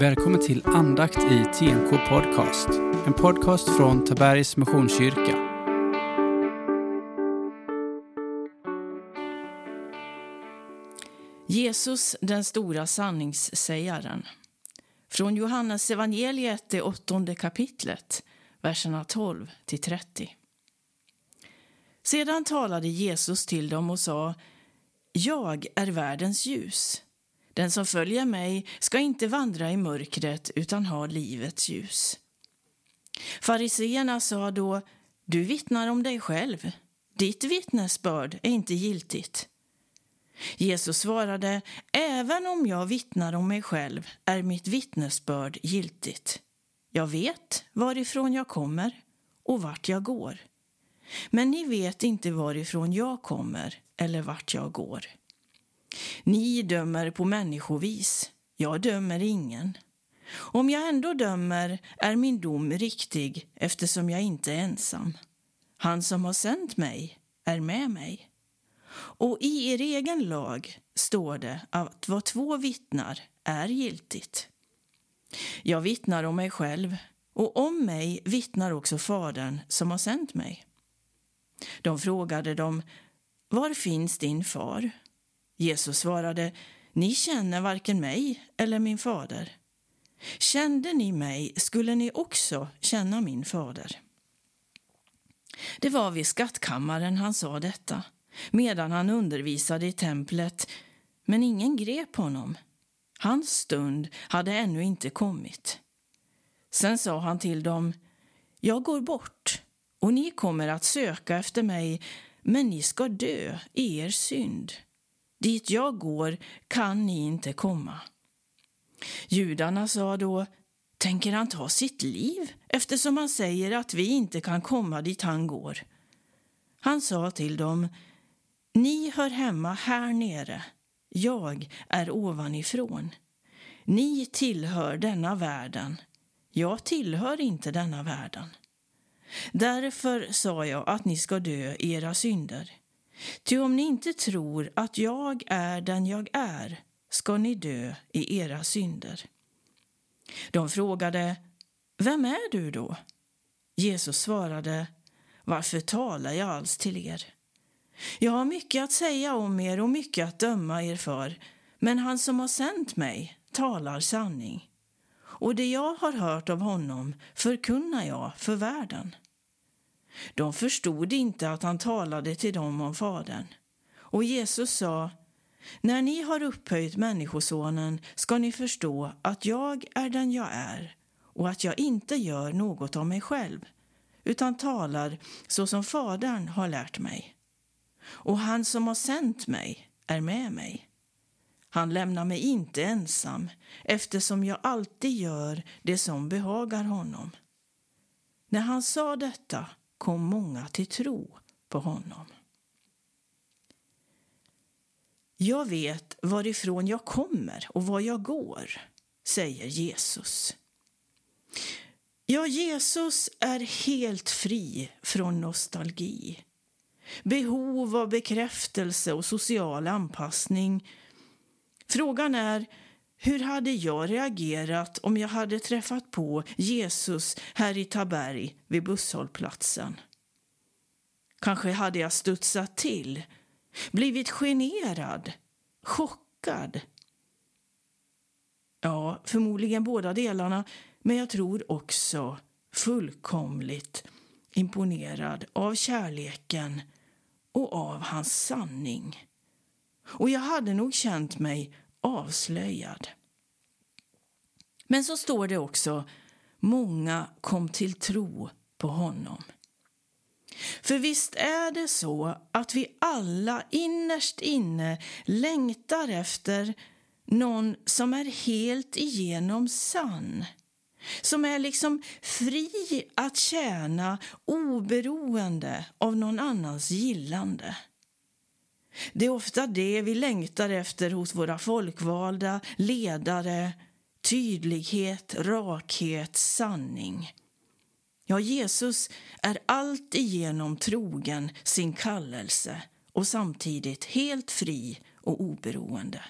Välkommen till andakt i TNK Podcast. En podcast från Tabergs Missionskyrka. Jesus, den stora sanningssägaren. Från Johannes evangeliet, det åttonde kapitlet, verserna 12 till 30. Sedan talade Jesus till dem och sa Jag är världens ljus. Den som följer mig ska inte vandra i mörkret utan ha livets ljus. Fariseerna sa då, du vittnar om dig själv. Ditt vittnesbörd är inte giltigt. Jesus svarade, även om jag vittnar om mig själv är mitt vittnesbörd giltigt. Jag vet varifrån jag kommer och vart jag går. Men ni vet inte varifrån jag kommer eller vart jag går. Ni dömer på människovis. Jag dömer ingen. Om jag ändå dömer är min dom riktig eftersom jag inte är ensam. Han som har sänt mig är med mig. Och i er egen lag står det att vad två vittnar är giltigt. Jag vittnar om mig själv och om mig vittnar också Fadern som har sänt mig. De frågade dem, var finns din far? Jesus svarade, ni känner varken mig eller min fader. Kände ni mig skulle ni också känna min fader. Det var vid skattkammaren han sa detta, medan han undervisade i templet, men ingen grep honom. Hans stund hade ännu inte kommit. Sen sa han till dem, jag går bort och ni kommer att söka efter mig, men ni ska dö i er synd. Dit jag går kan ni inte komma. Judarna sa då, tänker han ta sitt liv eftersom han säger att vi inte kan komma dit han går? Han sa till dem, ni hör hemma här nere, jag är ovanifrån. Ni tillhör denna världen, jag tillhör inte denna världen. Därför sa jag att ni ska dö i era synder. Ty om ni inte tror att jag är den jag är ska ni dö i era synder. De frågade, vem är du då? Jesus svarade, varför talar jag alls till er? Jag har mycket att säga om er och mycket att döma er för, men han som har sänt mig talar sanning. Och det jag har hört av honom förkunnar jag för världen. De förstod inte att han talade till dem om Fadern. Och Jesus sa, när ni har upphöjt Människosonen ska ni förstå att jag är den jag är och att jag inte gör något av mig själv utan talar så som Fadern har lärt mig. Och han som har sänt mig är med mig. Han lämnar mig inte ensam eftersom jag alltid gör det som behagar honom. När han sa detta kom många till tro på honom. Jag vet varifrån jag kommer och var jag går, säger Jesus. Ja, Jesus är helt fri från nostalgi, behov av bekräftelse och social anpassning. Frågan är hur hade jag reagerat om jag hade träffat på Jesus här i Taberg vid busshållplatsen? Kanske hade jag studsat till, blivit generad, chockad. Ja, förmodligen båda delarna, men jag tror också fullkomligt imponerad av kärleken och av hans sanning. Och jag hade nog känt mig avslöjad. Men så står det också många kom till tro på honom. För visst är det så att vi alla innerst inne längtar efter någon som är helt igenom sann. Som är liksom fri att tjäna oberoende av någon annans gillande. Det är ofta det vi längtar efter hos våra folkvalda ledare. Tydlighet, rakhet, sanning. Ja, Jesus är alltigenom trogen sin kallelse och samtidigt helt fri och oberoende.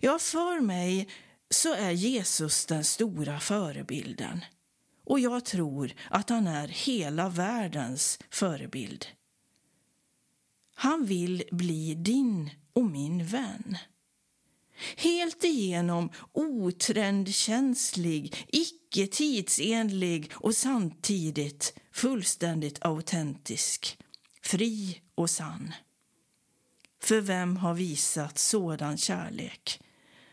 Ja, för mig så är Jesus den stora förebilden. Och jag tror att han är hela världens förebild. Han vill bli din och min vän. Helt igenom otrendkänslig, icke tidsenlig och samtidigt fullständigt autentisk, fri och sann. För vem har visat sådan kärlek?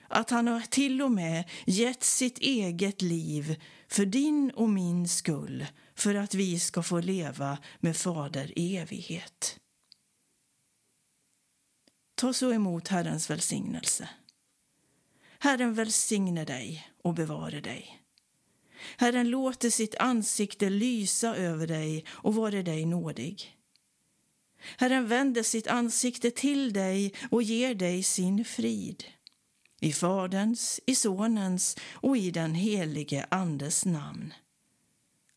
Att han har till och med gett sitt eget liv för din och min skull för att vi ska få leva med Fader i evighet. Ta så emot Herrens välsignelse. Herren välsigne dig och bevare dig. Herren låter sitt ansikte lysa över dig och vare dig nådig. Herren vänder sitt ansikte till dig och ger dig sin frid. I Faderns, i Sonens och i den helige Andes namn.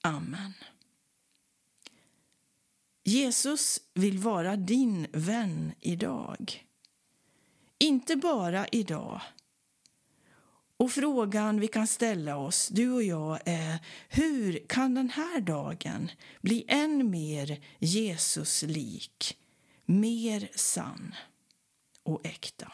Amen. Jesus vill vara din vän idag. Inte bara idag. Och frågan vi kan ställa oss, du och jag, är hur kan den här dagen bli än mer Jesuslik, mer sann och äkta?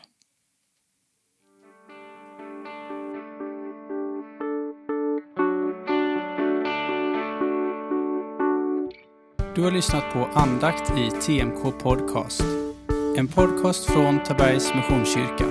Du har lyssnat på andakt i TMK Podcast. En podcast från Tabergs Missionskyrka.